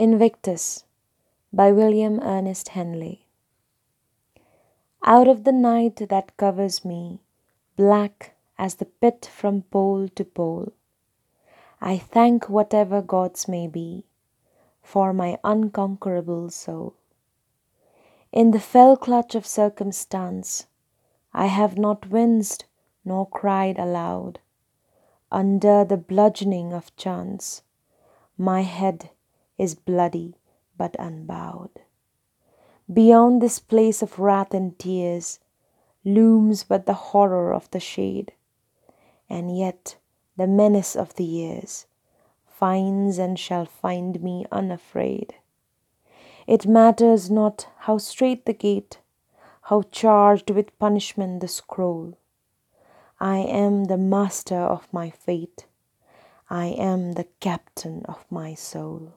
Invictus by William Ernest Henley. Out of the night that covers me, black as the pit from pole to pole, I thank whatever gods may be for my unconquerable soul. In the fell clutch of circumstance, I have not winced nor cried aloud. Under the bludgeoning of chance, my head is bloody but unbowed. Beyond this place of wrath and tears looms but the horror of the shade, and yet the menace of the years finds and shall find me unafraid. It matters not how strait the gate, how charged with punishment the scroll. I am the master of my fate. I am the captain of my soul.